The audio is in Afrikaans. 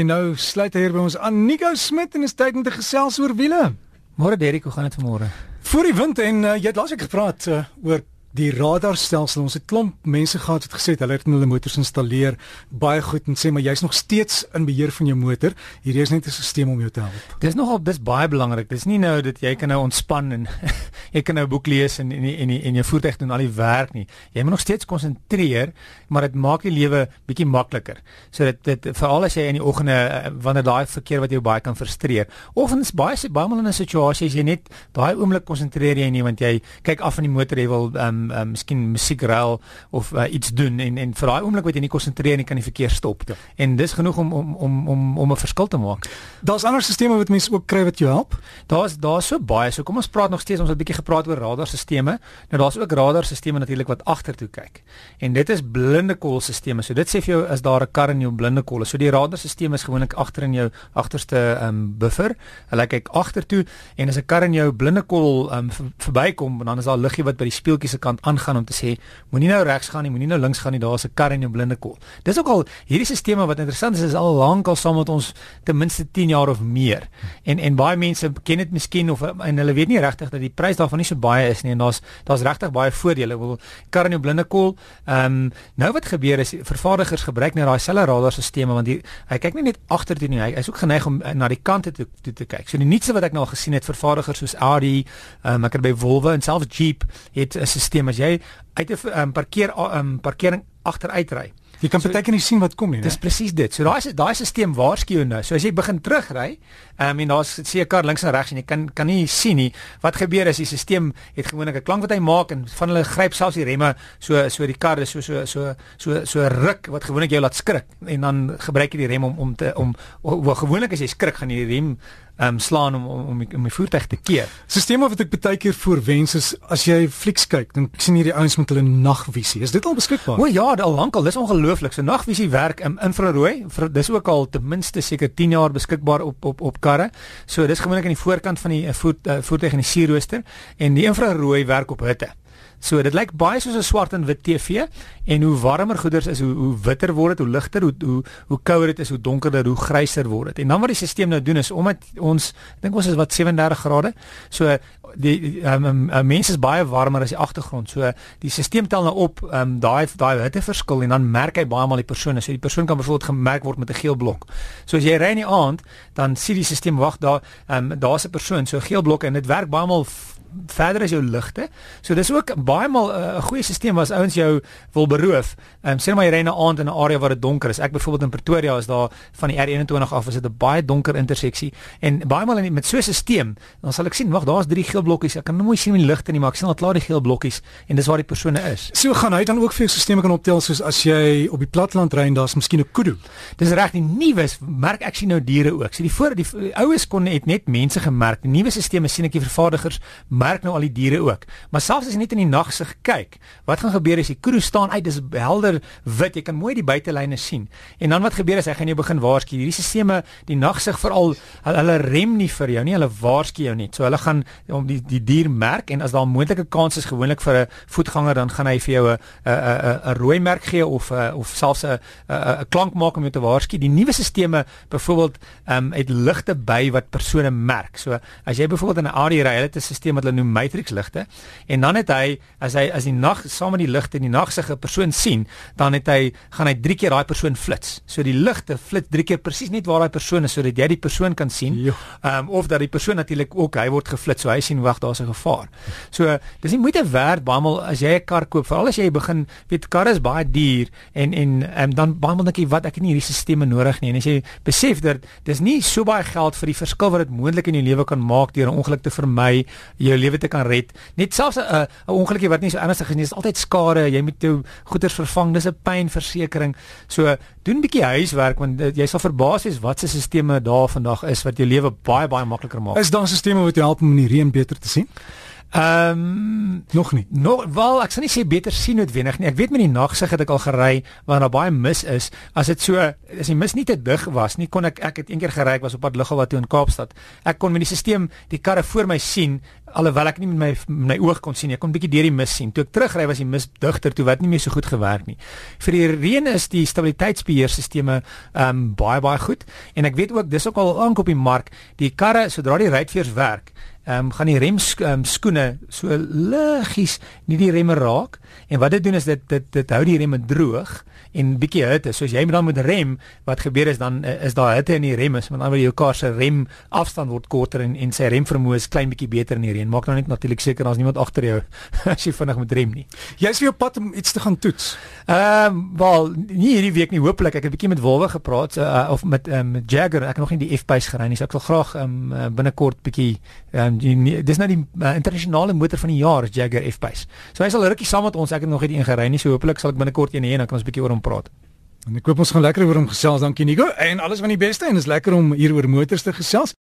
En nou sluit hier by ons aan Nico Smit en is tyd om te gesels oor wiele. Môre Derek, hoe gaan dit vanmôre? Voor die wind en uh, jy het laasweek gepraat uh, oor die radarstelsel. Ons het klomp mense gehad wat gesê het hulle het in hulle motors installeer baie goed en sê maar jy's nog steeds in beheer van jou motor. Hierdie is net 'n stelsel om jou te help. Dis nogal dis baie belangrik. Dis nie nou dat jy kan nou ontspan en jy kan nou boek lees en en en en jou voertuig doen al die werk nie. Jy moet nog steeds konsentreer, maar dit maak die lewe bietjie makliker. So dit dit veral as jy in die oggende eh, wanneer daai verkeer wat jou baie kan frustreer. Of ons baie baie mal in 'n situasie as jy net daai oomblik konsentreer jy nie want jy kyk af van die motor jy wil um, um miskien musiek ruil of uh, iets doen en en vir daai oomblik wat jy nie konsentreer nie kan die verkeer stop. Ja. En dis genoeg om om om om om 'n verskil te maak. Daar's ander stelsels wat mense ook kry wat jou help. Daar's daar's so baie. So kom ons praat nog steeds ons het 'n bietjie gepraat oor radarstelsels. Nou daar's ook radarstelsels natuurlik wat agtertoe kyk. En dit is blinde kolstelsels. So dit sê vir jou as daar 'n kar in jou blinde kol is. So die radarstelsel is gewoonlik agter in jou agterste um buffer. Hulle kyk agtertoe en as 'n kar in jou blinde kol um verbykom, dan is daar liggie wat by die speeltjie se kant aangaan om te sê moenie nou regs gaan nie, moenie nou links gaan nie, daar's 'n kar in jou blinde kol. Dis ook al hierdie stelsels wat interessant is, is al lank al saam met ons ten minste 10 jaar of meer. En en baie mense ken dit miskien of en hulle weet nie regtig dat die prys daarvan nie so baie is nie en daar's daar's regtig baie voordele. Wil kar in jou blinde kol. Ehm um, nou wat gebeur is vervaardigers gebruik nou daai selfe radarstelsels want die, hy kyk nie net agter toe nie, hy is ook geneig om na die kante toe toe te kyk. So die nuutste wat ek nou al gesien het vervaardigers soos Audi, ehm um, ek het by Volvo en selfs Jeep het 'n stelsel as jy uit 'n um, parkeer um, parkering agteruit ry. Jy kan baie keer nie sien wat kom nie, né? Dis presies dit. So daai daai stelsel waarsku jou nou. So as jy begin terugry, ehm um, en daar's kar links en regs en jy kan kan nie sien nie. Wat gebeur as die stelsel het gewoonlik 'n klank wat hy maak en van hulle gryp selfs die remme so so die kar is so so so so so ruk wat gewoonlik jou laat skrik en dan gebruik jy die rem om om te om hoe gewoonlik as jy skrik gaan jy die rem um, slaan om om om om my voertuig te keer. Sisteme wat ek baie keer voorwens is as jy flieks kyk, dan sien jy die ouens met hulle nagvisie. Is dit al beskikbaar? O ja, al lankal, dis ongelooflik. So nagvisie werk in infrarooi. Dis ook al ten minste seker 10 jaar beskikbaar op op op karre. So dis gewoonlik aan die voorkant van die uh, voet, uh, voertuig in die sierrooster en die infrarooi werk op hitte. So dit lyk baie soos 'n swart en wit TV en hoe warmer goeders is, hoe hoe witter word dit, hoe ligter, hoe hoe hoe kouer dit is, hoe donkerder, hoe gryser word dit. En dan wat die stelsel nou doen is omdat ons dink ons is wat 37 grade. So die um, um, um, mense is baie warmer as die agtergrond. So die stelsel tel nou op um, daai daai hitteverskil en dan merk hy baie maal die persoon. So die persoon kan byvoorbeeld gemerk word met 'n geel blok. So as jy ry in die aand, dan sien die stelsel wag daar, um, daar's 'n persoon, so geel blok en dit werk baie maal verder as jou ligte. So dis ook baie maal eh, 'n uh, goeie stelsel as ouens jou wil beroof. Ehm um, sê maar jy ry in 'n aand in 'n area waar dit donker is. Ek byvoorbeeld in Pretoria is daar van die R21 af is dit 'n baie donker interseksie en baie maal met so 'n stelsel dan sal ek sien wag daar's drie geel blokkies. Ek kan nou mooi sien die ligte nie maar ek sien al klaar die geel blokkies en dis waar die persone is. So gaan hy dan ook vir jou stelsels kan optel soos as jy op die platteland ry en daar's miskien 'n kudu. Dis reg die nuwe merk ek sien nou diere ook. So die voor die, die oues kon net net mense gemerk. Die nuwe stelsels sien ek die vervaardigers merk nou al die diere ook. Maar selfs as jy net in die nag sig kyk, wat gaan gebeur as die kroeg staan uit, dis helder wit, jy kan mooi die buitelyne sien. En dan wat gebeur as hy gaan jou begin waarsku? Hierdie sisteme, die nagsig veral, hulle rem nie vir jou nie, hulle waarsku jou net. So hulle gaan om die die dier merk en as daar 'n moontlike kans is gewoonlik vir 'n voetganger, dan gaan hy vir jou 'n 'n 'n rooi merk gee of 'n of selfs 'n 'n klank maak om jou te waarsku. Die nuwe sisteme byvoorbeeld ehm um, het ligte by wat persone merk. So as jy byvoorbeeld in 'n Audi ry, hulle het 'n stelsel wat hulle noem matrixligte en dan het hy as hy as die nag saam met die ligte in die nag se 'n persoon sien, dan het hy gaan hy drie keer daai persoon flits. So die ligte flits drie keer presies net waar daai persoon is sodat jy die persoon kan sien. Ehm um, of dat die persoon natuurlik ook hy word geflits so hy sien wag daar's 'n gevaar. So dis nie moeite werd baie as jy 'n kar koop, veral as jy begin weet karre is baie duur en en um, dan baie dink jy wat ek het nie hierdie stelsels nodig nie en as jy besef dat dis nie so baie geld vir die verskil wat dit moontlik in jou lewe kan maak deur 'n ongeluk te vermy, jou lewe te kan red. Net selfs 'n 'n ongelukie wat nie so ernstig is nie, is altyd skade. Jy moet jou goeder vervang. Dis 'n pynversekering. So doen 'n bietjie huiswerk want jy sal verbaas wees wat se stelsels daar vandag is wat jou lewe baie baie makliker maak. Is daar stelsels wat jou help om die reën beter te sien? Ehm um, nog nie. Nog wel, ek sal nie sê beter sien noodwendig nie. Ek weet met die nagsig het ek al gery waar daar baie mis is. As dit so as die mis nie te dig was nie, kon ek ek het eendag gery ek was op pad Lughawe toe in Kaapstad. Ek kon met die stelsel die karre voor my sien alhoewel ek nie met my met my oog kon sien. Ek kon 'n bietjie deur die mis sien. Toe ek terugry was die mis digter toe wat nie meer so goed gewerk nie. Vir die reën is die stabiliteitsbeheerstelsels ehm um, baie baie goed en ek weet ook dis ook al aankoop die mark. Die karre sodra die ruitveers werk ehm um, gaan die rem um, skoene so liggies nie die remme raak en wat dit doen is dit dit dit hou die remme droog en bietjie hitte. So as jy dan met rem, wat gebeur is dan uh, is daar hitte in die remme, want dan wil jou kar se rem afstand word korter en en sy remvermoë is klein bietjie beter in die reën. Maak nou net natuurlik seker daar's niemand agter jou as jy vinnig met rem nie. Jy's weer op pad om iets te gaan toets. Ehm um, wel nie hierdie week nie hopelik. Ek het 'n bietjie met Wolwe gepraat uh, of met um, met Jagger. Ek het nog nie die F-pace gery nie. So ek wil graag ehm um, binnekort bietjie ehm um, dis nou die uh, internasionale motor van die jaar Jagger F-pace. So hy sal rukkie saam met ons. Ek het nog nie een gery nie. So hopelik sal ek binnekort een hê en dan kan ons bietjie oor hom praat. En ek koop ons gaan lekker oor hom gesels. Dankie Nico. En alles van die beste en is lekker om hier oor motors te gesels.